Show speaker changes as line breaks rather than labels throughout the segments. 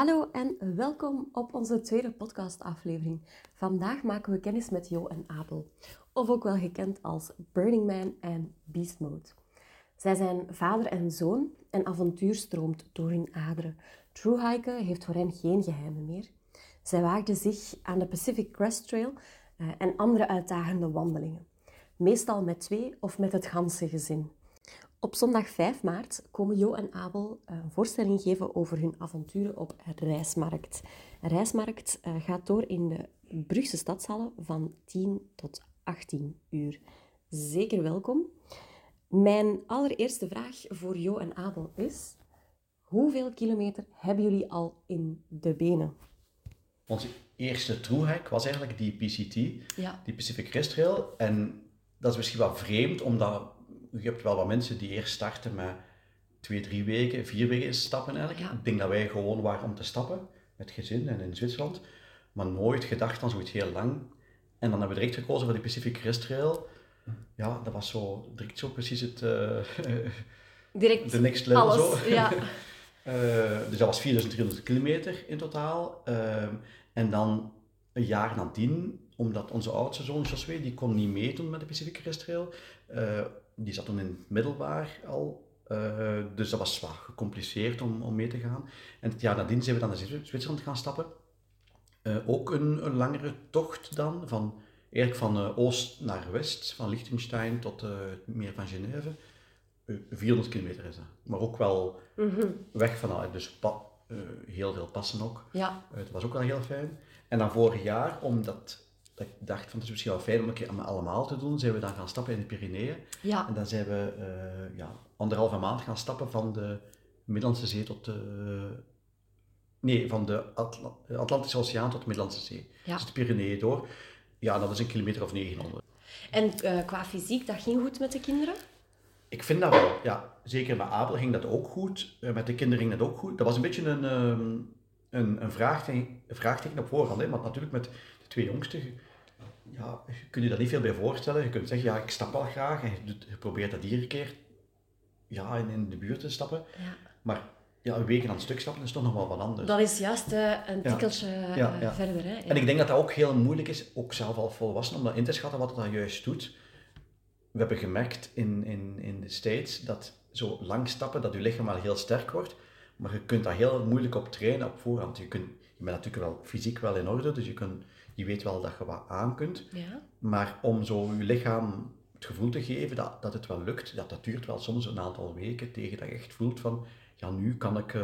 Hallo en welkom op onze tweede podcastaflevering. Vandaag maken we kennis met Jo en Abel, of ook wel gekend als Burning Man en Beast Mode. Zij zijn vader en zoon en avontuur stroomt door hun aderen. True hiken heeft voor hen geen geheimen meer. Zij waagden zich aan de Pacific Crest Trail eh, en andere uitdagende wandelingen. Meestal met twee of met het ganse gezin. Op zondag 5 maart komen Jo en Abel eh, een voorstelling geven over hun avonturen op Reismarkt. Reismarkt eh, gaat door in de Brugse stadshallen van 10 tot 18 uur. Zeker welkom. Mijn allereerste vraag voor Jo en Abel is: hoeveel kilometer hebben jullie al in de benen?
Onze eerste thru-hike was eigenlijk die PCT,
Ja.
die Pacific Crest Trail. En dat is misschien wel vreemd, omdat je hebt wel wat mensen die eerst starten met twee, drie weken, vier weken stappen eigenlijk.
Ja.
Ik denk dat wij gewoon waren om te stappen, met gezin en in Zwitserland. Maar nooit gedacht aan zoiets heel lang. En dan hebben we direct gekozen voor die Pacific Crest Trail. Ja, dat was zo, direct zo precies het, eh,
Direct
de next level
alles.
zo.
Ja.
Eh, dus dat was 4300 kilometer in totaal. Ehm, en dan een jaar nadien, omdat onze oudste zoon Josué, die kon niet meedoen met de Pacific Crest Trail. Eh, die zat toen in het middelbaar al. Eh, dus dat was wat gecompliceerd om, om mee te gaan. En het jaar nadien zijn we dan naar Zwi- Zwitserland gaan stappen. Eh, ook een, een langere tocht dan, van, eigenlijk van eh, oost naar west, van Liechtenstein tot het meer van Genève. Eh, 400 kilometer is dat. Maar ook wel
Mhm.
weg vanuit, dus pa- heel veel passen ook.
ja.
Dat was ook wel heel fijn. En dan vorig jaar, omdat dat ik dacht van het is misschien wel fijn om een keer allemaal- te doen, zijn we dan gaan stappen in de Pyreneeën.
Ja.
En dan zijn we eh, ja, anderhalve maand gaan stappen van de Middellandse Zee tot de... Nee, van de Atla- Atlantische Oceaan tot de Middellandse Zee.
Ja.
Dus de Pyreneeën door. Ja, dat is een kilometer of 900.
En eh, qua fysiek, dat ging goed met de kinderen?
Ik vind dat wel, ja. Zeker met Abel ging dat ook goed. Eh, Met de kinderen ging dat ook goed. Dat was een beetje een, ehm, een, een, vraagteken, een vraagteken op voorhand. Hè? Want natuurlijk met de twee jongsten, ja, je kunt je daar niet veel bij voorstellen. Je kunt zeggen, ja, ik stap wel graag. En je, probeert dat iedere keer ja, in, in de buurt te stappen.
Ja.
Maar ja, een week aan een stuk stappen is toch nog wel wat anders.
Dat is juist eh, een tikkeltje eh,
Ja,
verder. Hè?
En ik denk dat dat ook heel moeilijk is, ook zelf al volwassen, om dat in te schatten wat het dan juist doet. We hebben gemerkt in, in, in de States dat zo lang stappen, dat je lichaam wel heel sterk wordt, maar je kunt daar heel moeilijk op trainen op voorhand. Je, kunt, je bent natuurlijk wel fysiek wel in orde, dus je, kunt, je weet wel dat je wat aan kunt.
Ja.
Maar om zo je lichaam het gevoel te geven dat, dat het wel lukt, dat, dat duurt wel soms een aantal weken tegen dat je echt voelt van, ja, nu kan ik eh,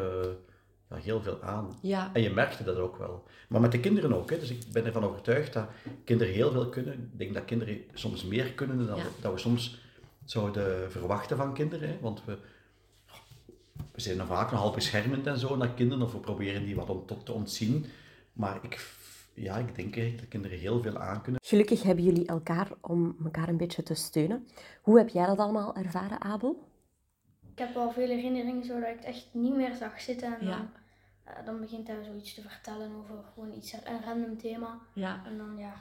ja, heel veel aan.
Ja.
En je merkte dat ook wel. Maar met de kinderen ook. Hè. Dus ik ben ervan overtuigd dat kinderen heel veel kunnen. Ik denk dat kinderen soms meer kunnen dan
Ja.
dat we soms zouden verwachten van kinderen. Hè. Want we, we zijn dan vaak nogal beschermend en zo naar kinderen. Of we proberen die wat om, tot te ontzien. Maar ik, ja, ik denk eigenlijk dat kinderen heel veel aan kunnen.
Gelukkig hebben jullie elkaar om elkaar een beetje te steunen. Hoe heb jij dat allemaal ervaren, Abel?
Ik heb wel veel herinneringen zodat ik het echt niet meer zag zitten. En
Ja.
dan, eh, dan begint hij zoiets te vertellen over gewoon iets, een random thema.
Ja.
En dan ja,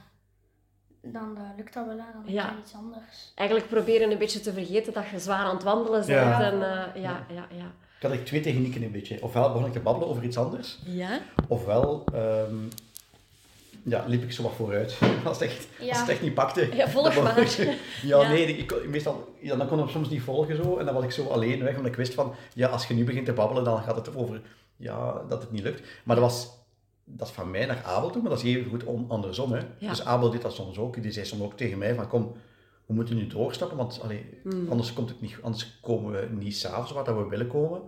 dan eh, lukt dat wel. Hè. Dan
Ja.
is iets anders.
Eigenlijk proberen een beetje te vergeten dat je zwaar aan het wandelen bent.
Ja.
En, eh, ja, ja, ja.
Ik had eigenlijk twee technieken een beetje. Ofwel begon ik te babbelen over iets anders.
Ja?
Ofwel ehm, ja, liep ik zo wat vooruit. Als het echt, als het
Ja.
echt niet pakte.
Ja, volg maar.
Ja,
Ja.
nee, ik, meestal, ja, dan kon ik soms niet volgen zo. En dan was ik zo alleen weg, omdat ik wist van, ja, als je nu begint te babbelen, dan gaat het over, ja, dat het niet lukt. Maar dat was, dat is van mij naar Abel toe, maar dat is even goed om, andersom. Hè.
Ja.
Dus Abel deed dat soms ook. Die zei soms ook tegen mij van, kom, we moeten nu doorstappen, want allee,
Hmm.
anders, komt het niet, anders komen we niet s'avonds waar dat we willen komen.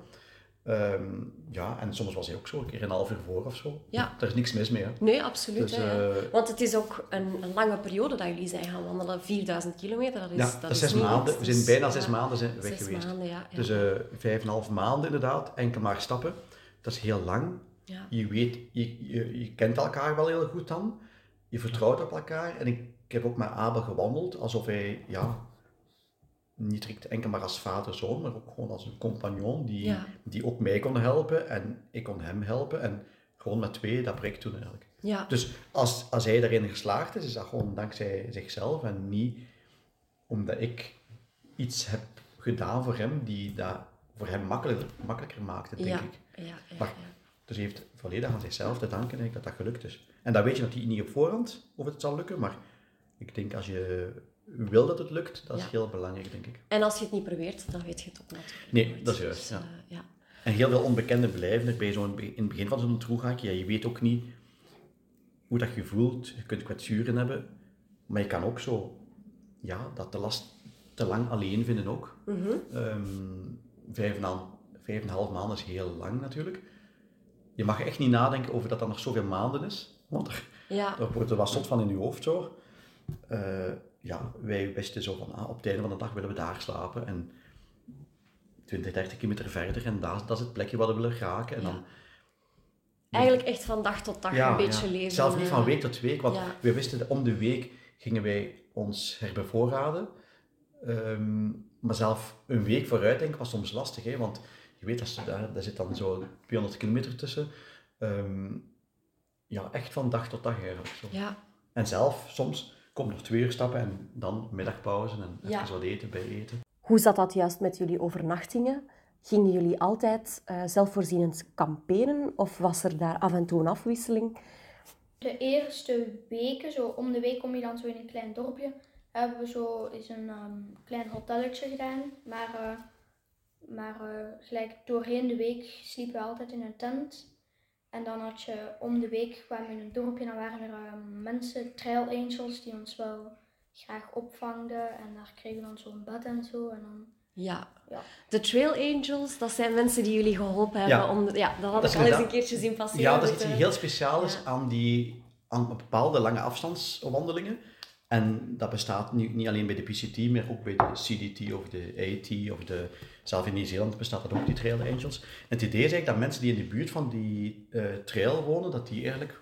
Ehm, ja, en soms was hij ook zo, een keer een half uur voor of zo.
Ja.
Daar is niks mis mee. Hè.
Nee, absoluut.
Dus,
hè.
eh,
Want het is ook een, een lange periode dat jullie zijn gaan wandelen. 4000 kilometer, dat is,
ja,
dat
dat
is
zes maanden.
niks.
We zijn bijna zes
ja,
maanden zijn weg
Zes
geweest.
maanden, ja.
Dus eh vijf en een half maanden inderdaad, enkel maar stappen. Dat is heel lang.
ja.
Je weet, je, je, je kent elkaar wel heel goed dan. Je vertrouwt op elkaar. En ik, ik heb ook met Abel gewandeld, alsof hij, ja, niet direct enkel maar als vader-zoon, maar ook gewoon als een compagnon die,
Ja.
die ook mij kon helpen en ik kon hem helpen. En gewoon met twee, dat breekt toen eigenlijk.
ja.
Dus als, als hij daarin geslaagd is, is dat gewoon dankzij zichzelf en niet omdat ik iets heb gedaan voor hem die dat voor hem makkelijker, makkelijker maakte, denk
ja.
ik.
Ja, ja,
Maar-. Dus hij heeft volledig aan zichzelf te danken denk ik, dat dat gelukt is. En dat weet je natuurlijk niet op voorhand of het zal lukken, maar ik denk als je wil dat het lukt, dat is
Ja.
heel belangrijk, denk ik.
En als je het niet probeert, dan weet je het ook natuurlijk
Nee,
nooit.
dat is juist,
Dus,
ja.
eh, ja.
En heel veel onbekende blijven er bij zo'n, in het begin van zo'n troeghaak. Ja, je weet ook niet hoe dat je voelt. Je kunt kwetsuren hebben, maar je kan ook zo, ja, dat de last te lang alleen vinden ook.
Mhm.
Ehm, vijf, en al- vijf en een half maanden is heel lang natuurlijk. Je mag echt niet nadenken over dat dat nog zoveel maanden is, want er,
Ja.
er wordt er wat zot van in je hoofd zo. Ja, wij wisten zo van, ah, op het einde van de dag willen we daar slapen en 20, 30 kilometer verder en daar, dat is het plekje waar we willen raken. En
Ja.
dan,
Eigenlijk echt van dag tot dag een beetje
ja.
leven.
Zelf niet van week tot week, want we wisten dat om de week gingen wij ons herbevoorraden. Ehm, maar zelf een week vooruit denken was soms lastig, hè, want je weet, dat ze daar, daar zit dan zo 200 kilometer tussen. Ehm, ja, echt van dag tot dag eigenlijk. Zo.
Ja.
En zelf, soms kom nog twee uur stappen en dan middagpauze en
Ja.
even wat eten bij eten.
Hoe zat dat juist met jullie overnachtingen? Gingen jullie altijd eh, zelfvoorzienend kamperen of was er daar af en toe een afwisseling?
De eerste weken, zo om de week kom je dan zo in een klein dorpje, hebben we zo eens een ehm, klein hotelletje gedaan. Maar, eh, maar eh, gelijk doorheen de week sliepen we altijd in een tent. En dan had je om de week kwamen we in een dorpje, dan waren er ehm, mensen, trail angels, die ons wel graag opvangden. En daar kregen we dan zo'n bed en zo. En dan,
Ja.
ja.
De Trail Angels, dat zijn mensen die jullie geholpen hebben
Ja.
om... de- Ja, dat had
Dat
ik al eens een keertje zien passeren.
Ja, dat is iets heel speciaals
Ja.
aan, die, aan bepaalde lange afstandswandelingen. En dat bestaat niet, niet alleen bij de PCT, maar ook bij de CDT of de AT of de... In Nieuw-Zeeland bestaat dat ook, die Trail Angels. Het idee is eigenlijk dat mensen die in de buurt van die eh, trail wonen, dat die eigenlijk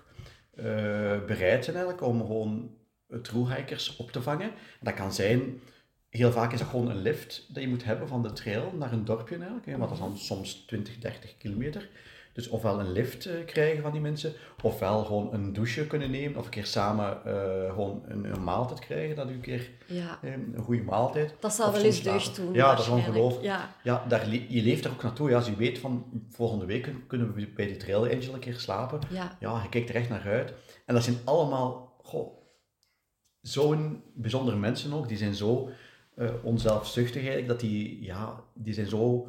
eh, bereid zijn eigenlijk om gewoon thru-hikers op te vangen. Dat kan zijn, heel vaak is dat gewoon een lift dat je moet hebben van de trail naar een dorpje eigenlijk, hè, dat dan soms 20, 30 kilometer. Dus ofwel een lift eh, krijgen van die mensen, ofwel gewoon een douche kunnen nemen, of een keer samen eh, gewoon een, een maaltijd krijgen, dat u een keer
Ja,
eh, een goede maaltijd.
dat zal wel eens deugd doen.
Ja, dat is ongelooflijk.
Ja.
Ja, daar, je leeft er ook naartoe. Ja, als je weet van volgende week kunnen we bij die Trail Angel een keer slapen.
Ja.
Ja, je kijkt er echt naar uit. En dat zijn allemaal goh, zo'n bijzondere mensen ook. Die zijn zo eh, onzelfzuchtig eigenlijk, dat die, ja, die zijn zo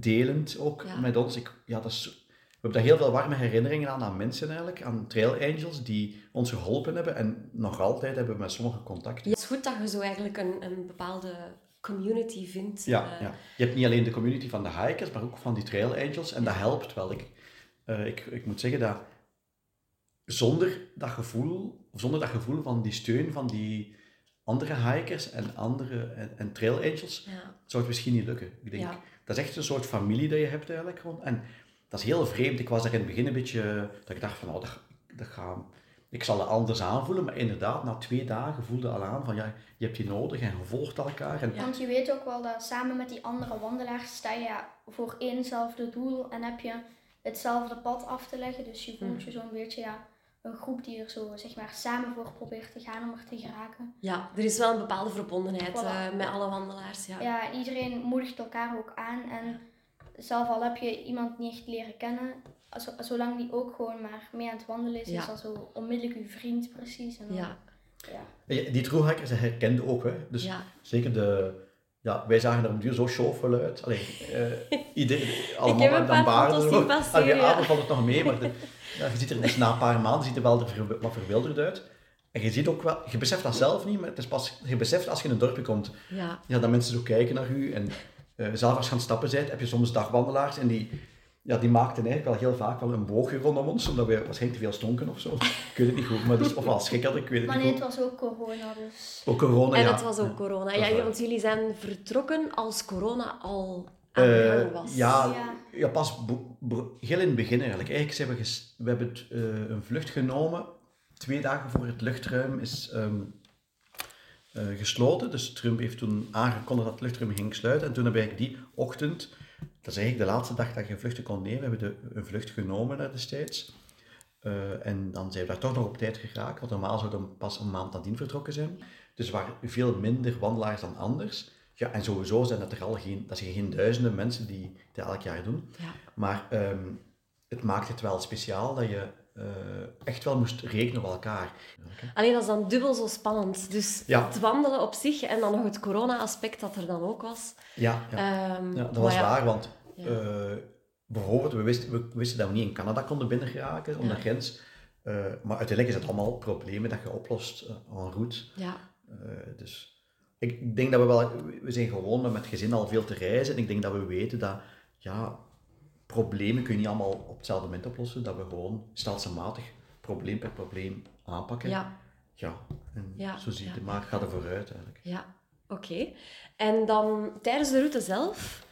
delend ook
Ja.
met ons. Ik, ja, dat is, we hebben daar heel veel warme herinneringen aan, aan mensen eigenlijk, aan Trail Angels, die ons geholpen hebben. En nog altijd hebben we met sommigen contact.
Ja, Het is goed dat je zo eigenlijk een, een bepaalde community vindt.
Ja,
eh,
ja, je hebt niet alleen de community van de hikers, maar ook van die trail angels. En dat helpt wel. Ik, eh, ik, ik moet zeggen dat zonder dat gevoel, of zonder dat gevoel van die steun van die andere hikers en, andere, en, en trail angels,
ja.
zou het misschien niet lukken. Ik denk,
Ja.
dat is echt een soort familie dat je hebt eigenlijk gewoon. En dat is heel vreemd. Ik was daar in het begin een beetje, dat ik dacht van, oh, dat, dat gaat, ik zal het anders aanvoelen. Maar inderdaad, na twee dagen voelde al aan van, ja, je hebt die nodig en je volgt elkaar. En,
Want je weet ook wel dat samen met die andere wandelaars sta je voor éénzelfde doel en heb je hetzelfde pad af te leggen. Dus je voelt je zo'n beetje ja, een groep die er zo zeg maar, samen voor probeert te gaan om er te geraken.
ja, er is wel een bepaalde verbondenheid
Voilà.
eh, met alle wandelaars. Ja.
Ja, iedereen moedigt elkaar ook aan en zelf al heb je iemand niet echt leren kennen, zo- zolang die ook gewoon maar mee aan het wandelen is,
Ja.
is dat zo onmiddellijk uw vriend precies. En dan,
Ja.
ja.
Ja, Die truehikers herkenden ook, hè. Dus
Ja.
zeker de... Ja, wij zagen er op duur zo chauffeur uit. Allee, eh iedereen, alle
Ik heb
mannen
een
dan
paar
baarden.
foto's
zo.
zien passeren,
Allee,
ja.
avond valt het nog mee, maar de, ja, je ziet er dus na een paar maanden ziet er wel er wat verwilderd uit. En je ziet ook wel, je beseft dat zelf niet, maar het is pas, je beseft als je in een dorpje komt,
Ja.
ja, dat mensen zo kijken naar u. En eh, zelf als je aan het stappen bent, heb je soms dagwandelaars en die, ja, die maakten eigenlijk wel heel vaak wel een boogje rondom ons, omdat we waarschijnlijk te veel stonken of zo. Ik weet het niet goed, maar dus, of wel schrik hadden, ik weet het
Maar
niet
nee, het was ook corona, dus...
Ook corona,
En
ja.
het was ook corona. Ja, want jullie zijn vertrokken als corona al de
Eh,
was.
ja,
Ja.
ja, pas heel in het begin eigenlijk. Eigenlijk zijn we, hebben het, eh, een vlucht genomen. Twee dagen voor het luchtruim is ehm, eh, gesloten. Dus Trump heeft toen aangekondigd dat het luchtruim ging sluiten. En toen hebben we eigenlijk die ochtend, dat is eigenlijk de laatste dag dat je vluchten kon nemen, hebben we de, een vlucht genomen naar de States. En dan zijn we daar toch nog op tijd geraakt, want normaal zouden we pas een maand nadien vertrokken zijn. Dus er waren veel minder wandelaars dan anders. Ja, en sowieso zijn dat er al geen, dat zijn geen duizenden mensen die dat elk jaar doen.
Ja.
Maar ehm, het maakt het wel speciaal dat je eh, echt wel moest rekenen op elkaar.
Alleen dat is dan dubbel zo spannend. Dus
Ja.
het wandelen op zich en dan nog het corona-aspect dat er dan ook was.
Ja, ja.
Ehm,
ja dat was waar, want eh, bijvoorbeeld, we wisten, we wisten dat we niet in Canada konden binnengeraken, om de grens. Eh, maar uiteindelijk is het allemaal problemen dat je oplost en route.
Ja,
dus ik denk dat we wel, we zijn gewoon met gezin al veel te reizen en ik denk dat we weten dat, ja, problemen kun je niet allemaal op hetzelfde moment oplossen, dat we gewoon stelselmatig probleem per probleem aanpakken.
ja,
Ja, en
Ja,
zo zie je
ja,
het maar, gaat er vooruit eigenlijk.
ja. Oké. En dan tijdens de route zelf,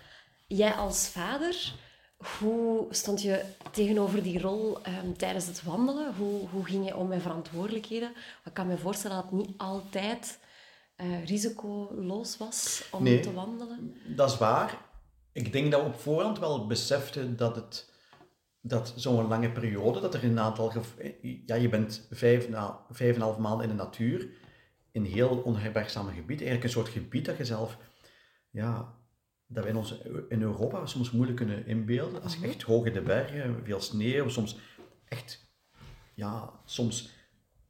jij als vader, hoe stond je tegenover die rol ehm, tijdens het wandelen? Hoe, hoe ging je om met verantwoordelijkheden? Ik kan me voorstellen dat het niet altijd eh, risicoloos was om
Nee.
te wandelen.
Dat is waar. Ik denk dat we op voorhand wel beseften dat het dat zo'n lange periode, dat er een aantal... Ja, je bent vijf, na, vijf en een half maanden in de natuur, in heel onherbergzame gebied. Eigenlijk een soort gebied dat je zelf... Ja, dat we in, ons, in Europa soms moeilijk kunnen inbeelden. Als je echt hoog in de bergen, veel sneeuw, soms echt... Ja, soms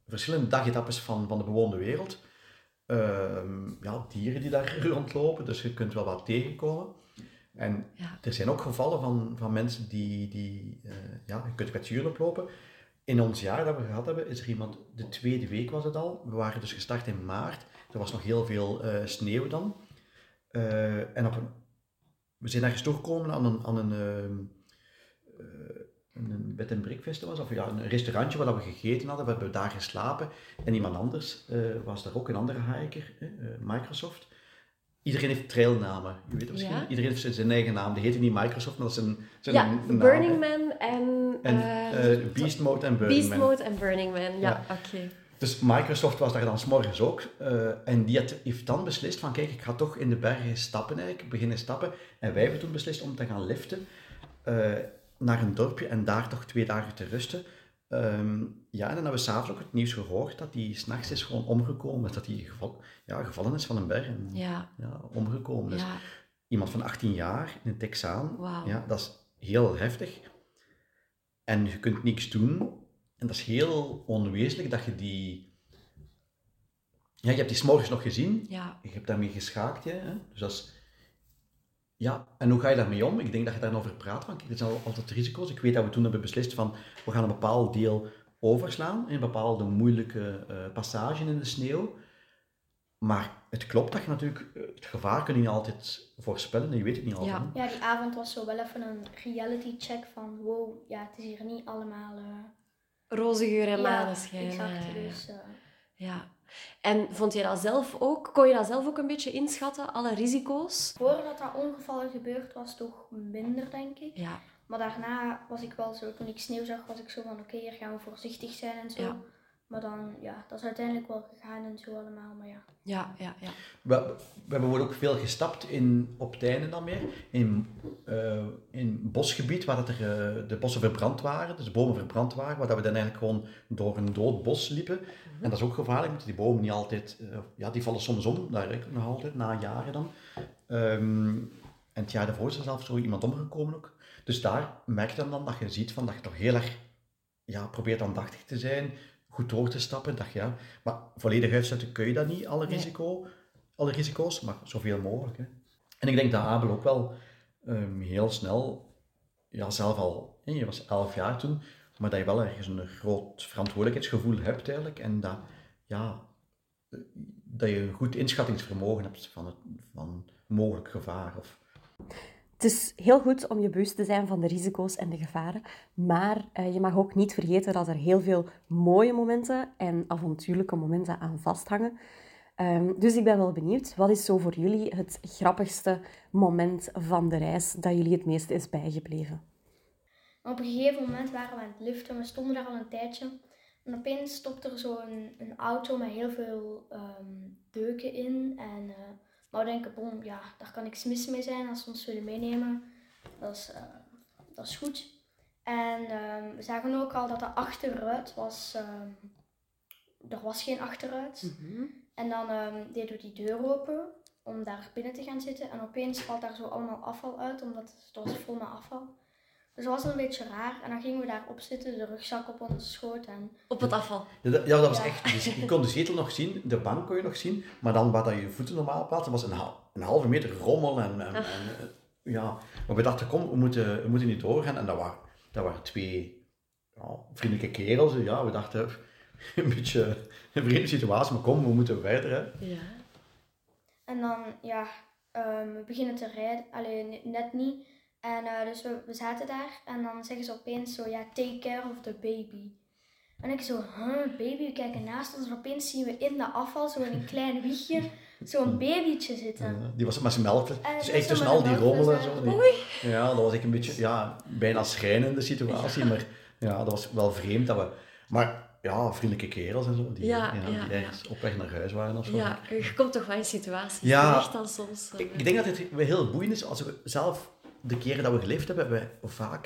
verschillende dagetappes van, van de bewoonde wereld. Ehm, ja, dieren die daar rondlopen, dus je kunt wel wat tegenkomen. En
Ja.
er zijn ook gevallen van, van mensen die, die eh, ja, je kunt kwetsuren oplopen. In ons jaar dat we gehad hebben, is er iemand, de tweede week was het al, we waren dus gestart in maart, er was nog heel veel eh, sneeuw dan. Eh, en op een, we zijn ergens toegekomen aan een, aan een, ehm, eh, een bed and breakfast was, of ja, een restaurantje waar we gegeten hadden, we hebben daar geslapen. En iemand anders eh, was daar ook, een andere hiker, eh, Microsoft. Iedereen heeft trailnamen, je weet het misschien.
Ja.
Iedereen heeft zijn eigen naam. Die heet niet Microsoft, maar dat is een, zijn
Ja,
naam,
Burning. Man en...
En
eh,
Beast Mode en Burning
Beast
Man.
Mode en Burning Man, ja,
Ja.
oké.
Dus Microsoft was daar dan s'morgens ook. eh, en die had, heeft dan beslist van, kijk, ik ga toch in de bergen stappen eigenlijk, beginnen stappen. En wij hebben toen beslist om te gaan liften naar een dorpje en daar toch twee dagen te rusten. Ehm, ja, en dan hebben we s'avonds ook het nieuws gehoord dat hij s'nachts is gewoon omgekomen. Dat hij geval, ja, gevallen is van een berg en
Ja,
ja, omgekomen. Dus
ja,
iemand van 18 jaar, een Texaan, ja, dat is heel heftig. En je kunt niks doen. En dat is heel onwezenlijk dat je die... Ja, je hebt die 's morgens nog gezien.
ja,
Je hebt daarmee geschaakt, hè. Dus dat is... Ja, en hoe ga je daarmee om? Ik denk dat je daarover praat. Van, kijk, dit zijn al- altijd risico's. Ik weet dat we toen hebben beslist van, we gaan een bepaald deel overslaan. Een bepaalde moeilijke eh, passage in de sneeuw. Maar het klopt dat je natuurlijk, eh, het gevaar kun je niet altijd voorspellen en je weet het niet altijd.
Ja.
Ja, die avond was zo wel even een reality check van wow, ja, het is hier niet allemaal... eh,
roze geur en
ja,
maneschijn.
exact. Dus,
Ja. En vond je dat zelf ook, kon je dat zelf ook een beetje inschatten, alle risico's?
voordat dat ongeval gebeurd was, toch minder, denk ik.
Ja,
Maar daarna was ik wel zo, toen ik sneeuw zag, was ik zo van oké, hier gaan we voorzichtig zijn en zo.
Ja.
Maar dan, ja, dat is uiteindelijk wel gegaan en zo allemaal, maar ja.
ja, ja, ja.
We, we hebben bijvoorbeeld ook veel gestapt in, op einde dan meer, in, eh, in bosgebied waar dat er, eh, de bossen verbrand waren, dus de bomen verbrand waren, waar dat we dan eigenlijk gewoon door een dood bos liepen. En dat is ook gevaarlijk, want die bomen niet altijd, eh, ja, die vallen soms om, daar ik nog altijd, na jaren dan. Ehm, en het jaar daarvoor is er zelfs zo iemand omgekomen ook. Dus daar merk je dan, dan dat je ziet van dat je toch heel erg ja, probeert aandachtig te zijn, goed door te stappen. Je, ja, maar volledig uitsluiten kun je dat niet, alle,
Nee.
risico, alle risico's, maar zoveel mogelijk. Hè. En ik denk dat Abel ook wel ehm, heel snel, ja, zelf al, je was elf jaar toen, maar dat je wel ergens een groot verantwoordelijkheidsgevoel hebt eigenlijk. En dat, ja, eh, dat je een goed inschattingsvermogen hebt van, het, van mogelijk gevaar. Of,
Het is heel goed om je bewust te zijn van de risico's en de gevaren, maar eh, je mag ook niet vergeten dat er heel veel mooie momenten en avontuurlijke momenten aan vasthangen. Ehm, dus ik ben wel benieuwd, wat is zo voor jullie het grappigste moment van de reis dat jullie het meest is bijgebleven?
Op een gegeven moment waren we aan het liften, we stonden daar al een tijdje. En opeens stopte er zo een, een auto met heel veel ehm, deuken in. En eh maar we denken, bon, ja, daar kan niks mis mee zijn als ze ons willen meenemen. Dat is, eh, dat is goed. En ehm, we zagen ook al dat de achteruit was, ehm, er was geen achteruit. En dan ehm, deden we die deur open om daar binnen te gaan zitten. En opeens valt daar zo allemaal afval uit, omdat het was vol met afval. Dus dat was een beetje raar. En dan gingen we daar op zitten, de rugzak op onze schoot. En
Op het afval.
Ja, dat, ja, dat was
Ja.
echt. Dus je kon de zetel nog zien, de bank kon je nog zien, maar dan waar dat je je voeten normaal plaatste, was een, hal- een halve meter rommel. En, en, en, eh, ja. Maar we dachten, kom, we moeten, we moeten niet doorgaan. En dat waren, dat waren twee ja, vriendelijke kerels. Ja, we dachten, een beetje een vreemde situatie, maar kom, we moeten verder. Hè.
Ja.
En dan, ja, ehm, we beginnen te rijden. Alleen net niet. En eh, dus we, we zaten daar en dan zeggen ze opeens zo, ja, take care of the baby. En ik zo, huh, baby, we kijken naast ons en opeens zien we in de afval, zo in een klein wiegje, zo'n babytje zitten.
Ja, die was met zijn melk. Dus echt tussen al die rommelen en zo. die- Ja, dat was ik een beetje, ja, bijna schrijnende situatie. Maar ja, dat was wel vreemd dat we... Maar ja, vriendelijke kerels en zo, die,
Ja,
ja,
ja,
die ergens op weg naar huis waren of zo.
ja, je komt toch wel in situaties
Ja.
dan soms. eh,
Ik, ik denk dat het heel boeiend is als we zelf de keren dat we gelift hebben, hebben wij vaak,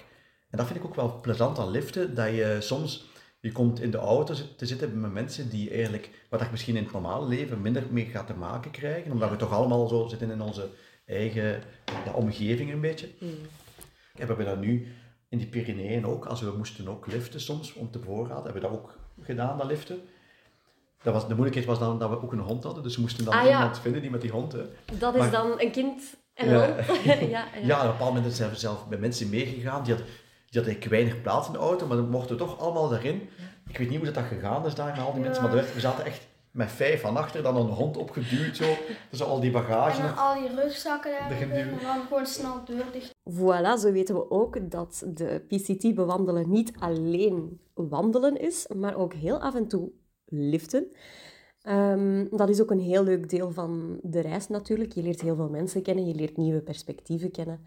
en dat vind ik ook wel plezant aan liften, dat je soms, je komt in de auto te zitten met mensen die eigenlijk, wat je misschien in het normale leven minder mee gaat te maken krijgen, omdat we toch allemaal zo zitten in onze eigen ja, omgeving een beetje. We hebben dat nu in die Pyreneeën ook, als we moesten ook liften soms om te bevoorraden, hebben we dat ook gedaan, dat liften. Dat was, de moeilijkheid was dan dat we ook een hond hadden, dus we moesten dan
Ah, ja.
iemand vinden die met die hond... Hè.
Dat is
Maar-
dan een kind en
Ja.
ja, ja.
Ja, op een bepaald moment zijn we zelf bij mensen meegegaan. Die hadden, die hadden eigenlijk weinig plaats in de auto, maar dan mochten we toch allemaal daarin. Ik weet niet hoe dat, dat gegaan is daar met al die mensen, maar werd- we zaten echt met vijf van achter, dan een hond opgeduwd zo. Dus al die bagage.
En dan al die rugzakken daar en dan gewoon snel deur dicht.
Voilà, zo weten we ook dat de PCT bewandelen niet alleen wandelen is, maar ook heel af en toe liften. Ehm, dat is ook een heel leuk deel van de reis natuurlijk. Je leert heel veel mensen kennen, je leert nieuwe perspectieven kennen.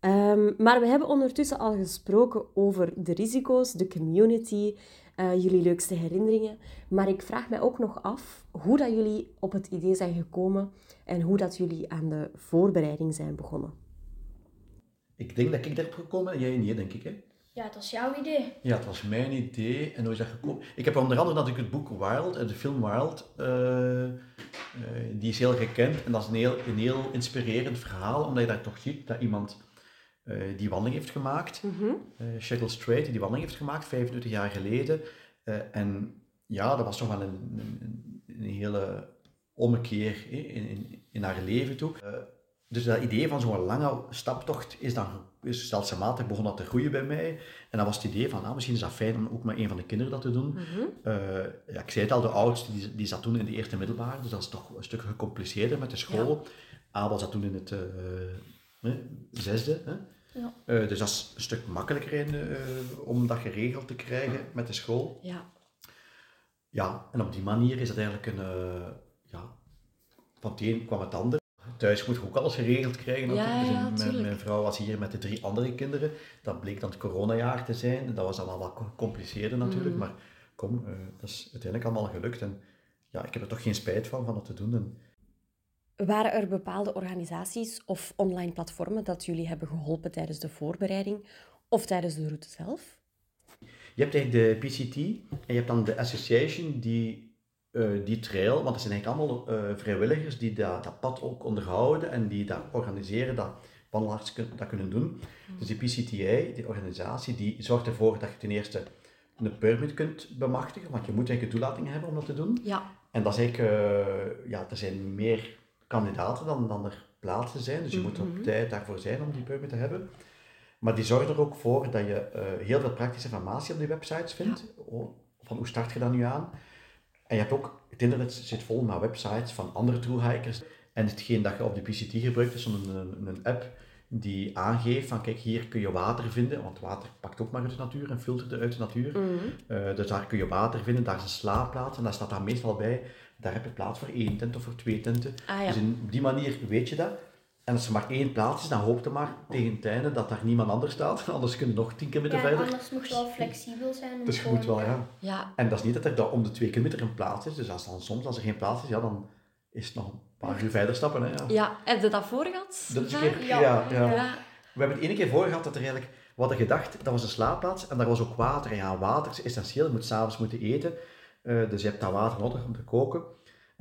Ehm, maar we hebben ondertussen al gesproken over de risico's, de community, eh, jullie leukste herinneringen. Maar ik vraag mij ook nog af hoe dat jullie op het idee zijn gekomen en hoe dat jullie aan de voorbereiding zijn begonnen.
Ik denk dat ik daarop gekomen ben, jij niet, denk ik. Hè?
Ja, dat is jouw idee.
Ja, het was mijn idee. En hoe is dat gekomen? Ik heb onder andere natuurlijk het boek Wild, en de film Wild. eh, eh, die is heel gekend en dat is een heel, een heel inspirerend verhaal, omdat je daar toch ziet dat iemand eh, die wandeling heeft gemaakt. Eh Shackle Strait, die die wandeling heeft gemaakt, 25 jaar geleden. Eh, en ja, dat was toch wel een, een, een hele ommekeer hè, in, in, in haar leven toe. Dus dat idee van zo'n lange staptocht is dan is stelselmatig begon dat te groeien bij mij. En dan was het idee van, nou, misschien is dat fijn om ook met een van de kinderen dat te doen.
Mhm.
Eh, ja, ik zei het al, de oudste die, die zat toen in de eerste middelbare, dus dat is toch een stuk gecompliceerder met de school. Abel zat toen in het eh, eh, zesde. Hè?
Ja.
Dus dat is een stuk makkelijker in, om dat geregeld te krijgen met de school.
Ja.
Ja, en op die manier is het eigenlijk een, ja, van het een kwam het ander. Thuis moet je ook alles geregeld krijgen.
Ja.
Dus
ja,
mijn- mijn vrouw was hier met de drie andere kinderen. Dat bleek dan het coronajaar te zijn. Dat was allemaal wat gecompliceerder natuurlijk.
Mhm.
Maar kom, eh, dat is uiteindelijk allemaal gelukt. En ja, ik heb er toch geen spijt van, van dat te doen. En
Waren er bepaalde organisaties of online platformen dat jullie hebben geholpen tijdens de voorbereiding of tijdens de route zelf?
Je hebt eigenlijk de PCT en je hebt dan de association die, eh, die trail, want het zijn eigenlijk allemaal eh, vrijwilligers die dat, dat pad ook onderhouden en die dat organiseren, dat wandelaars dat kunnen doen. Dus die PCTA, die organisatie, die zorgt ervoor dat je ten eerste een permit kunt bemachtigen, want je moet eigenlijk een toelating hebben om dat te doen.
Ja.
En dat is eigenlijk, eh, ja, er zijn meer kandidaten dan, dan er plaatsen zijn, dus je moet
Mhm.
op tijd daarvoor zijn om die permit te hebben. Maar die zorgen er ook voor dat je heel veel praktische informatie op die websites vindt. Van hoe start je dat nu aan? En je hebt ook, het internet zit vol met websites van andere tourhikers. En hetgeen dat je op de PCT gebruikt is zo'n een, een app die aangeeft van kijk, hier kun je water vinden, want water pakt ook maar uit de natuur en filtert uit de natuur.
Mhm.
Eh, dus daar kun je water vinden, daar is een slaapplaats en daar staat daar meestal bij, daar heb je plaats voor één tent of voor twee tenten.
Ah ja.
Dus in, op die manier weet je dat. En als er maar één plaats is, dan hoop je maar tegen het einde dat daar niemand anders staat, anders kun je nog 10 kilometer
Ja,
verder.
anders moet je wel flexibel zijn. om
Dus je
gewoon-
moet wel, ja.
Ja.
En dat is niet dat er dan om de twee kilometer een plaats is, dus als dan soms als er geen plaats is, ja, dan is het nog een paar uur verder stappen. Hè, ja.
Ja, heb je dat voor gehad?
Dat is keer,
Ja.
ja, ja.
Ja.
We hebben het ene keer voor gehad dat er eigenlijk, we hadden gedacht, dat was een slaapplaats en daar was ook water. En ja, water is essentieel, je moet s'avonds moeten eten. Eh, dus je hebt dat water nodig om te koken.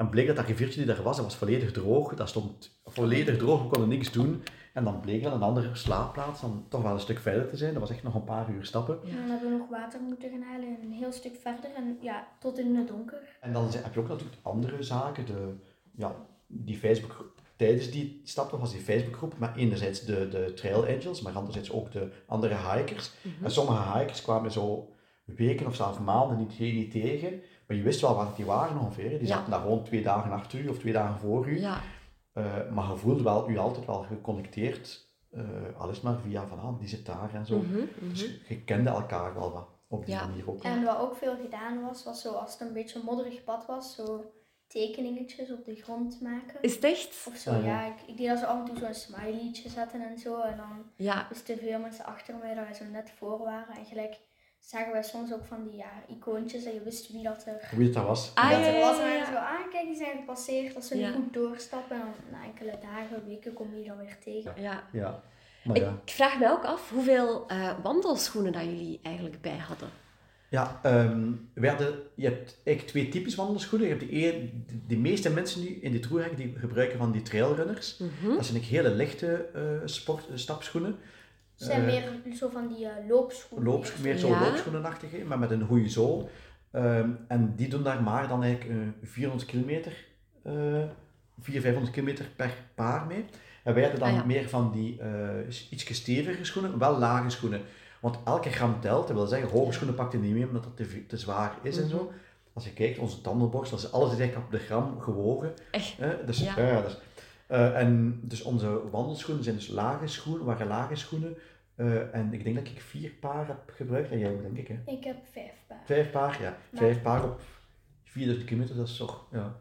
En bleek dat dat riviertje die daar was, dat was volledig droog. Dat stond volledig droog, we konden niks doen. En dan bleek dat een andere slaapplaats dan toch wel een stuk verder te zijn. Dat was echt nog een paar uur stappen.
En dan hebben we nog water moeten gaan halen, een heel stuk verder en ja, tot in het donker.
En dan heb je ook natuurlijk andere zaken. De, ja, die Facebook, tijdens die stappen was die Facebookgroep, maar enerzijds de, de Trail Angels, maar anderzijds ook de andere hikers. En sommige hikers kwamen zo weken of zelfs maanden niet, niet tegen, maar je wist wel wat die waren ongeveer. Die
Ja.
zaten daar gewoon twee dagen achter u of twee dagen voor u.
Ja,
Eh, maar je voelde wel, u altijd wel geconnecteerd, eh alles maar via van, ah, die zit daar en zo.
Mhm, mhm.
Dus je kende elkaar wel wat op die
Ja.
manier ook.
En wat ook veel gedaan was, was zo als het een beetje een modderig pad was, zo tekeningetjes op de grond maken.
Is het echt?
Of zo,
Ah, ja.
ja. Ik, ik deed dat zo af en toe zo'n smileytje zetten en zo. En dan
Ja,
wisten veel mensen achter mij dat wij zo net voor waren. En gelijk zagen wij soms ook van die ja, icoontjes en je wist wie dat er,
Wie dat was.
Ah,
dat
ja,
er was. En
ja,
zo, ah kijk, die zijn gepasseerd. Als ze
Ja.
niet goed doorstappen. En dan na enkele dagen, weken kom je dan weer tegen.
ja.
Ja. Maar ja.
Ik vraag me ook af hoeveel eh, wandelschoenen dat jullie eigenlijk bij hadden.
Ja, ehm, we hadden, je hebt eigenlijk twee types wandelschoenen. Je hebt de, een, de, de meeste mensen nu in dit roerhek die gebruiken van die trailrunners.
Mhm.
Dat zijn ook hele lichte eh, sport, stapschoenen.
Het zijn
Eh,
meer zo van die eh, loopschoenen.
Loops, meer zo
Ja.
loopschoenenachtige, maar met een goede zool. Ehm, en die doen daar maar dan eigenlijk eh, 400 kilometer, eh 400, 500 kilometer per paar mee. En wij hadden dan
Ah, ja.
meer van die eh iets stevige schoenen, wel lage schoenen. Want elke gram telt, dat wil zeggen, hoge schoenen pakt je niet mee omdat het te, te zwaar is en
Mhm.
zo. Als je kijkt, onze tandenborstel, dat is alles direct op de gram gewogen.
Echt?
Hè? Dus,
Ja.
ja. dus, eh, en dus onze wandelschoenen zijn dus lage schoenen, waren lage schoenen. Eh, en ik denk dat ik vier paar heb gebruikt. En jij ook, denk ik, hè?
Ik heb vijf paar.
Vijf paar, ja.
Maar-
Vijf paar op 4000 kilometer, dat is toch, ja.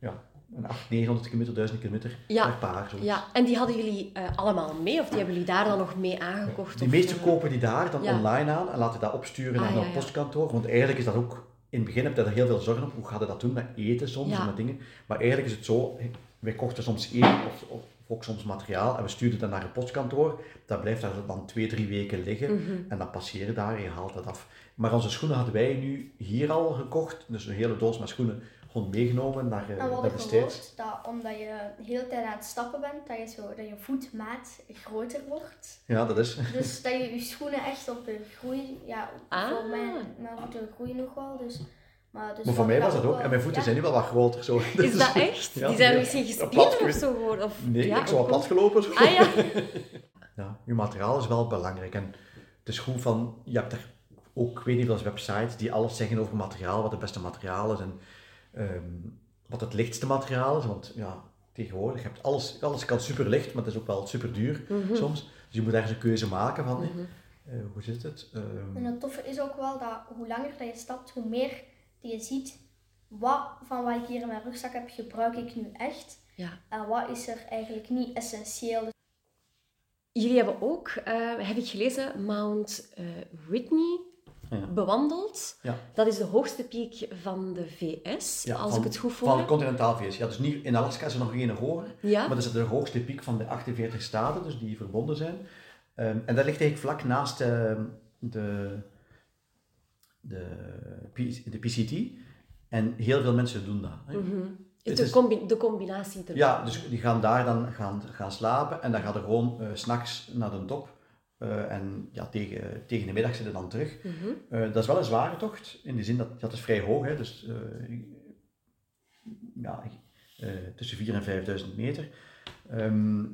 Ja, een 800, 900 kilometer, 1000 kilometer
Ja.
per paar. Zoiets.
Ja, en die hadden jullie eh, allemaal mee of die hebben jullie daar dan nog mee aangekocht?
Die
of,
meeste
eh,
kopen die daar dan
ja.
online aan en laten dat opsturen
Ah,
naar
ja,
een postkantoor. Want eigenlijk is dat ook, in het begin heb je daar heel veel zorgen op. Hoe gaat je dat doen met eten soms
Ja.
en met dingen. Maar eigenlijk is het zo, wij kochten soms eten of, of ook soms materiaal en we stuurden dat naar een postkantoor. Dat blijft daar dan twee, drie weken liggen
Mhm.
en dan passeer je daar en je haalt dat af. Maar onze schoenen hadden wij nu hier al gekocht. Dus een hele doos met schoenen gewoon meegenomen naar, eh,
En we
naar de States.
dat omdat je de hele tijd aan het stappen bent, dat je, zo, dat je voetmaat groter wordt.
Ja, dat is.
Dus dat je je schoenen echt op de groei, ja,
Ah.
voor mijn, mijn voeten groeien nog wel. Dus, maar, dus
Maar voor mij was dat ook.
wel-
En mijn voeten
ja.
zijn nu wel wat groter. Zo.
Is dat echt?
Ja,
die zijn
ja.
misschien gespierd of zo geworden? Of,
Nee,
ja,
ik zou
of-
wat platgelopen. Zo.
Ah ja.
Ja, je materiaal is wel belangrijk. En het is goed van, je hebt er ook, ik weet niet veel websites die alles zeggen over materiaal, wat het beste materiaal is en ehm, wat het lichtste materiaal is. Want ja, tegenwoordig, je hebt alles, alles kan super licht, maar het is ook wel super duur
Mhm.
soms. Dus je moet ergens een keuze maken van, eh, hoe zit het? Ehm,
En het toffe is ook wel dat hoe langer dat je stapt, hoe meer die je ziet, wat van wat ik hier in mijn rugzak heb, gebruik ik nu echt.
Ja.
En wat is er eigenlijk niet essentieel.
Jullie hebben ook, eh, heb ik gelezen, Mount eh, Whitney
Ja.
bewandeld.
Ja.
Dat is de hoogste piek van de VS,
ja,
als
van-
ik het goed voor
Van continentaal VS. Ja, dus niet, in Alaska is er nog geen hoger.
Ja?
Maar dat is de hoogste piek van de 48 staten, dus die verbonden zijn. Ehm, en dat ligt eigenlijk vlak naast ehm, de, de, de PCT. En heel veel mensen doen dat. hè.
Mhm.
Het
De,
is-
combi- de combinatie ervan.
Ja, dus die gaan daar dan gaan, gaan slapen en dan gaan er gewoon s s'nachts naar de top. Eh, en ja, tegen, tegen de middag zitten dan terug.
Mhm.
Eh, dat is wel een zware tocht, in de zin dat dat is vrij hoog, hè, dus ja, tussen 4.000 en 5.000 meter. Ehm,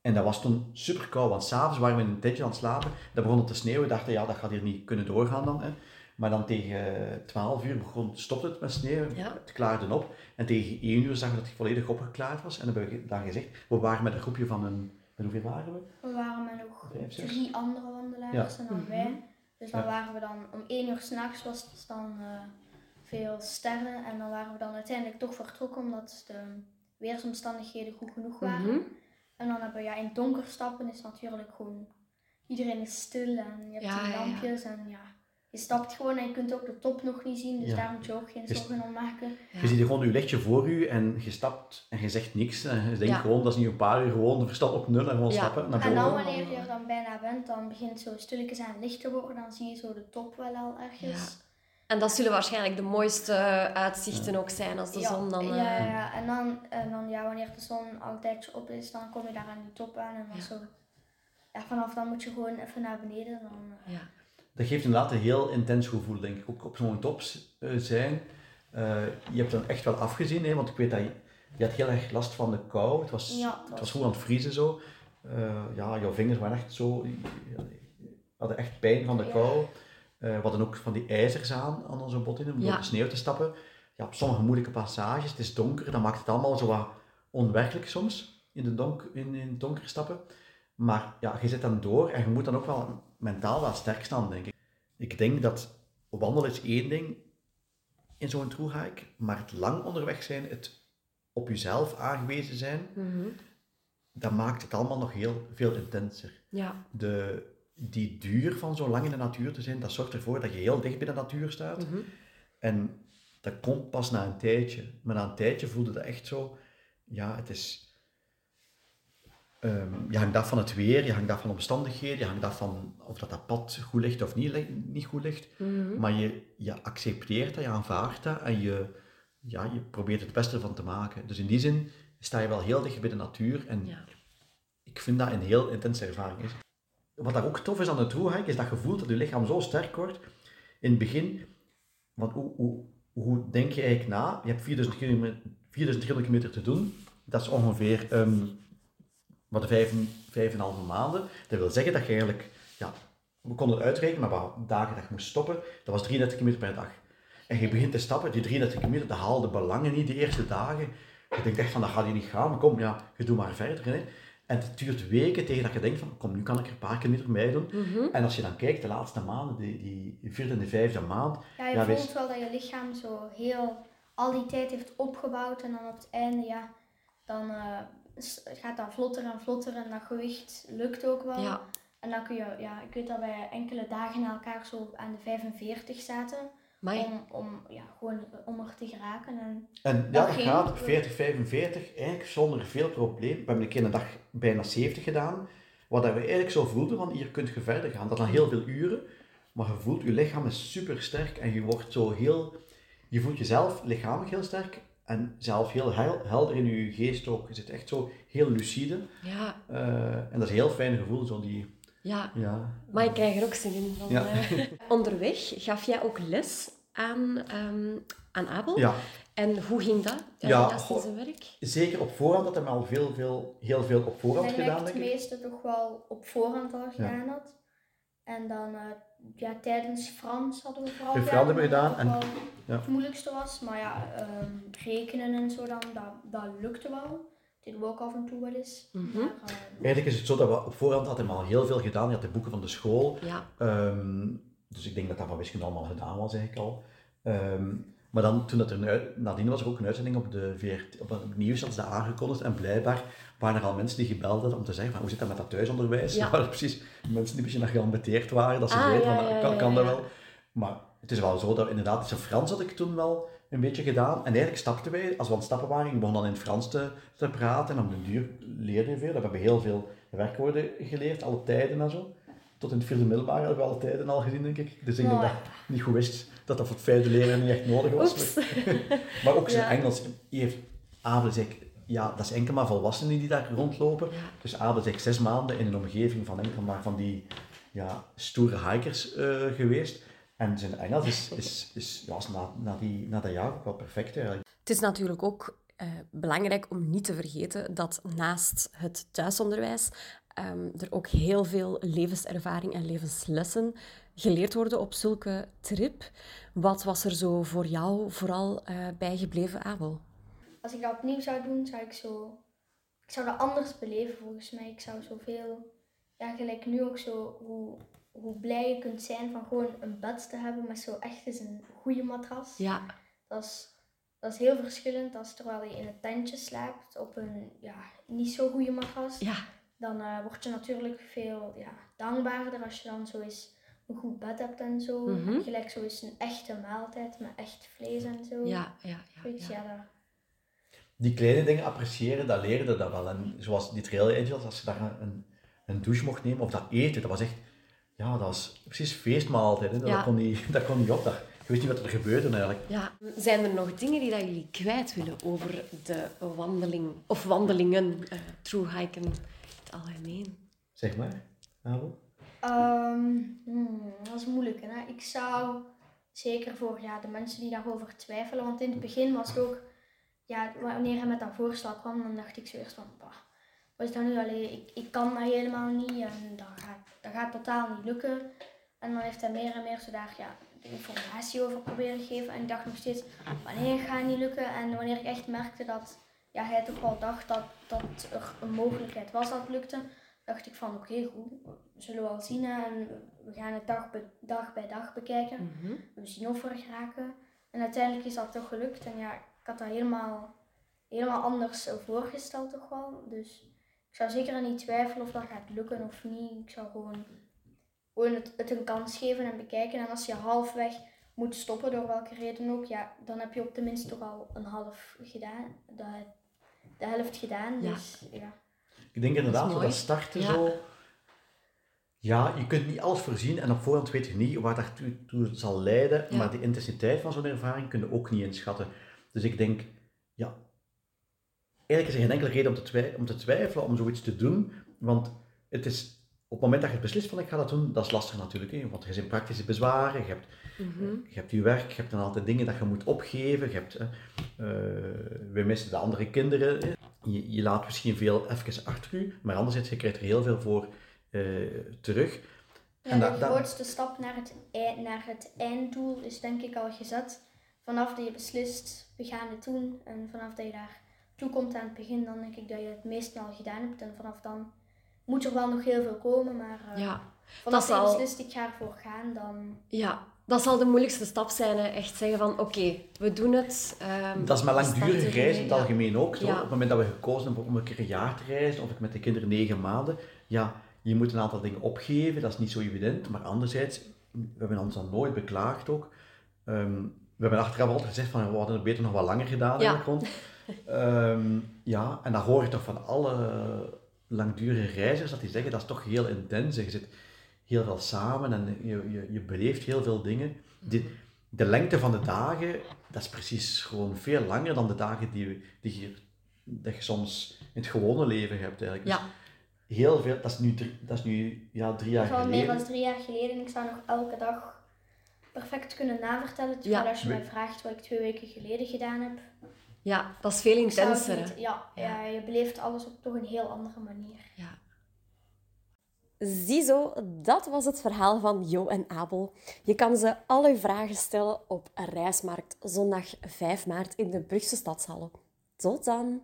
en dat was toen super koud, want s'avonds waren we in een tentje aan het slapen. Dan begon het te sneeuwen. We dachten, ja, dat gaat hier niet kunnen doorgaan dan. Hè. Maar dan tegen 12 uur begon, stopte het met sneeuw,
Ja.
het klaarde op. En tegen 1 uur zagen we dat het volledig opgeklaard was. En dan hebben we dan gezegd, we waren met een groepje van een, met hoeveel waren we?
we waren met nog drie andere wandelaars
Ja.
en dan
Mhm.
wij. Dus dan
Ja.
waren we dan om één uur s'nachts was het dan eh, veel sterren. En dan waren we dan uiteindelijk toch vertrokken omdat de weersomstandigheden goed genoeg waren.
Mhm.
En dan hebben we ja, in donker stappen is natuurlijk gewoon iedereen is stil en je hebt
Ja,
die
ja, ja.
lampjes en ja, je stapt gewoon en je kunt ook de top nog niet zien, dus
Ja.
daar moet je ook geen zorgen om maken.
Ja.
Je ziet gewoon je lichtje voor u en je stapt en je zegt niks. En je denkt
Ja.
gewoon, dat is niet een paar uur, gewoon de verstand op nul en gewoon
Ja.
stappen naar
En dan
boven.
wanneer je er dan bijna bent, dan begint het zo stilletjes aan licht te worden, dan zie je zo de top wel al ergens.
En dat zullen waarschijnlijk de mooiste uitzichten ook zijn als de
ja,
zon dan...
Ja,
eh,
ja, ja. En dan, en dan ja, wanneer de zon altijd op is, dan kom je daar aan die top aan. En dan
Ja.
zo... Ja, vanaf dan moet je gewoon even naar beneden. Dan, eh,
ja.
Dat geeft inderdaad een heel intens gevoel, denk ik. Ook op zo'n top eh, zijn. Eh, je hebt dan echt wel afgezien, hè, want ik weet dat je, je had heel erg last van de kou. Het was,
Ja, het
was goed aan het vriezen zo. Eh, ja, jouw vingers waren echt zo... Je hadden echt pijn van de
Ja.
kou. Eh, we hadden ook van die ijzers aan, aan onze botten om
Ja.
door de sneeuw te stappen. Ja, op sommige moeilijke passages, het is donker, dan maakt het allemaal zo wat onwerkelijk soms, in, de donk, in, in het donker stappen. Maar ja, je zit dan door en je moet dan ook wel mentaal wel sterk staan, denk ik. Ik denk dat wandelen is één ding in zo'n thru-hike, maar het lang onderweg zijn, het op jezelf aangewezen zijn,
Mhm.
dat maakt het allemaal nog heel veel intenser.
ja.
De, die duur van zo lang in de natuur te zijn, dat zorgt ervoor dat je heel dicht bij de natuur staat.
Mhm.
En dat komt pas na een tijdje. Maar na een tijdje voelde dat echt zo, ja, het is... ehm, je hangt af van het weer, je hangt af van omstandigheden, je hangt af van of dat, dat pad goed ligt of niet, niet goed ligt.
Mhm.
Maar je, je accepteert dat, je aanvaardt dat en je, ja, je probeert het beste ervan te maken. Dus in die zin sta je wel heel dicht bij de natuur en
Ja.
ik vind dat een heel intense ervaring is. Wat daar ook tof is aan de thru-hike, is dat je voelt dat je lichaam zo sterk wordt. In het begin, want hoe, hoe, denk je eigenlijk na? Je hebt 4000 kilometer, 4300 kilometer te doen. Dat is ongeveer ehm wat vijf, vijf en een halve maanden. Dat wil zeggen dat je eigenlijk, ja, we konden het uitrekenen, maar wat dagen dat je moest stoppen, dat was 33 kilometer per dag. En je begint te stappen, die 33 kilometer, dat haalde belangen niet de eerste dagen. Je denkt echt van, dat gaat hier niet gaan, maar kom, ja, je doet maar verder. Hè. En het duurt weken tegen dat je denkt van, kom, nu kan ik er een paar kilometer bij doen.
Mhm.
En als je dan kijkt, de laatste maanden, die, die vierde en de vijfde maand,
Ja, je
Ja,
voelt
wees-
wel dat je lichaam zo heel al die tijd heeft opgebouwd en dan op het einde, ja, dan eh, het gaat dat vlotter en vlotter en dat gewicht lukt ook wel.
Ja.
En dan kun je, ja, ik weet dat wij enkele dagen na elkaar zo aan de 45 zaten
Amai.
om, om, ja, gewoon om er te geraken. En,
En ja,
Dat
gaat op 40, 45, eigenlijk zonder veel probleem. We hebben een keer een dag bijna 70 gedaan, wat dat we eigenlijk zo voelden van hier kunt je verder gaan. Dat dan heel veel uren, maar je voelt, je lichaam is super sterk en je wordt zo heel, je voelt jezelf lichamelijk heel sterk en zelf heel hel- helder in je geest ook. Je zit echt zo heel lucide
Ja.
eh, en dat is een heel fijn gevoel, zo die,
Ja.
ja.
Maar ik krijg er ook zin in. Van,
Ja.
eh. Onderweg gaf jij ook les aan, ehm, aan Abel.
Ja,
En hoe ging dat?
Ja, goh.
zijn werk?
zeker op voorhand had hij al veel, veel, heel veel op
ik
voorhand
denk dat ik
gedaan,
het
denk ik.
meeste toch wel op voorhand al gedaan had. En dan eh, ja, tijdens Frans hadden we vooral
Bij Frans hebben we
omdat
gedaan
dat
en- ja.
het moeilijkste was. Maar ja, ehm, rekenen en zo dan, dat, dat lukte wel. We ook af en toe wel eens.
Mhm.
Maar, ehm,
Eigenlijk is het zo dat we op voorhand had hij al heel veel gedaan. Hij had de boeken van de school.
Ja.
Ehm, dus ik denk dat dat van wiskunde allemaal gedaan was eigenlijk al. Ehm, maar dan, toen dat er nadien was er ook een uitzending op de VRT, op het nieuws, dat ze dat aangekondigd. En blijkbaar waren er al mensen die gebeld hadden om te zeggen van, hoe zit dat met dat thuisonderwijs?
Ja.
Waren precies mensen die een beetje naar geambeteerd waren, dat ze
Ah,
zeiden
ja,
van,
ja,
kan, dat wel? Maar het is wel zo dat inderdaad, zijn Frans had ik toen wel een beetje gedaan. En eigenlijk stapten wij, als we aan het stappen waren, ik begon dan in het Frans te, te praten. En op de duur leerde je veel. We hebben heel veel werkwoorden geleerd, alle tijden en zo. Tot in het vierde middelbaar hebben we alle tijden al gezien, denk ik. Dus ik denk dat ik niet goed wist dat dat voor het vijfde leren niet echt nodig was. Maar ook zijn
Ja.
Engels. Heeft, Abel zei ik, ja, dat is enkel maar volwassenen die daar rondlopen.
Ja.
Dus Abel ik zes maanden in een omgeving van enkel maar van die ja, stoere hikers eh, geweest. En zijn Engels is, is, is ja, na, na, die, na dat jaar ook wel perfect eigenlijk.
Het is natuurlijk ook eh, belangrijk om niet te vergeten dat naast het thuisonderwijs ehm, er ook heel veel levenservaring en levenslessen geleerd worden op zulke trip. Wat was er zo voor jou vooral eh, bijgebleven, Abel?
als ik dat opnieuw zou doen, zou ik zo... Ik zou dat anders beleven volgens mij. Ik zou zoveel... Ja, gelijk nu ook zo... Hoe, hoe blij je kunt zijn van gewoon een bed te hebben met zo echt eens een goede matras.
Ja,
Dat is, dat is heel verschillend als terwijl je in een tentje slaapt op een ja, niet zo goede matras.
ja,
Dan eh, word je natuurlijk veel ja, dankbaarder als je dan zo eens een goed bed hebt en zo.
Mhm.
Gelijk zo eens een echte maaltijd met echt vlees en zo.
ja, ja. ja, ja.
ja, dat-
Die kleine dingen appreciëren, dat leerde dat wel. En zoals die Trail Angels, als je daar een, een douche mocht nemen of dat eten, dat was echt, ja, dat was precies feestmaaltijd. Hè. Dat,
Ja.
kon niet, dat kon niet op. Dat, wist niet wat er gebeurde eigenlijk.
Ja. Zijn er nog dingen die dat jullie kwijt willen over de wandeling of wandelingen, uh, through hiken in het algemeen?
Zeg maar, Abel.
Um, hmm, dat is moeilijk. Hè? Ik zou zeker voor ja, de mensen die daarover twijfelen, want in het begin was het ook, ja, wanneer hij met dat voorstel kwam, dan dacht ik zo eerst van, bah, wat is dat nu alleen? Ik, ik kan dat helemaal niet en dat gaat, dat gaat totaal niet lukken. En dan heeft hij meer en meer zo daar ja, de informatie over proberen geven. En ik dacht nog steeds, wanneer gaat het niet lukken? En wanneer ik echt merkte dat ja, hij toch wel dacht dat, dat er een mogelijkheid was dat het lukte, dacht ik van oké, goed, we zullen wel zien en we gaan het dag, bij dag bij dag bekijken. Mhm. We zien of we er geraken. En uiteindelijk is dat toch gelukt en ja, ik had dat helemaal, helemaal anders voorgesteld toch wel. Dus ik zou zeker niet twijfelen of dat gaat lukken of niet. Ik zou gewoon, gewoon het, het een kans geven en bekijken. En als je halfweg moet stoppen, door welke reden ook, ja, dan heb je op tenminste toch al een half gedaan. De, de helft gedaan. Dus ja.
Ik denk inderdaad dat, dat starten zo. Ja, je kunt niet alles voorzien en op voorhand weet je niet waar dat toe, zal leiden, maar de intensiteit van zo'n ervaring kun je ook niet inschatten. Dus ik denk, ja, eigenlijk is er geen enkele reden om te, om te twijfelen om zoiets te doen, want het is op het moment dat je beslist van ik ga dat doen, dat is lastig natuurlijk, hè? want er zijn praktische bezwaren, je hebt, mm je hebt je werk, je hebt dan altijd dingen dat je moet opgeven, je hebt, uh, we missen de andere kinderen, je, je, laat misschien veel even achter u, maar anderzijds, je krijgt er heel veel voor uh, terug.
Ja, en de grootste stap naar het, naar het einddoel is denk ik al gezet. Vanaf dat je beslist, we gaan het doen, en vanaf dat je daar toe komt aan het begin, dan denk ik dat je het meeste al gedaan hebt. En vanaf dan moet er wel nog heel veel komen, maar uh, ja, vanaf dat je beslist, ik ga ervoor gaan, dan...
Ja, dat zal de moeilijkste stap zijn, hè. echt zeggen van oké, we doen het.
Um, dat is maar langdurige reizen in het algemeen ook. Zo. Op het moment dat we gekozen hebben om een keer een jaar te reizen, of ik met de kinderen negen maanden, ja, je moet een aantal dingen opgeven, dat is niet zo evident. Maar anderzijds, we hebben ons dan nooit beklaagd ook. Um, we hebben achteraf altijd gezegd van we hadden het beter nog wat langer gedaan ja. in de grond. Um, ja, en dan hoor ik toch van alle langdurige reizigers dat die zeggen dat is toch heel intens. Je zit heel veel samen en je, je, je beleeft heel veel dingen. De, de lengte van de dagen, dat is precies gewoon veel langer dan de dagen die, die je, dat je soms in het gewone leven hebt eigenlijk. Dus
ja.
heel veel, dat is nu, drie, dat is nu ja, drie jaar geleden.
meer dan drie jaar geleden en ik zou nog elke dag perfect kunnen navertellen. Terwijl ja. als je mij vraagt wat ik twee weken geleden gedaan heb,
ja, dat is veel intenser.
Ja, ja. je beleeft alles op toch een heel andere manier.
Ja. Ziezo, dat was het verhaal van Jo en Abel. Je kan ze alle vragen stellen op Reismarkt zondag 5 maart in de Brugse Stadshal. Tot dan!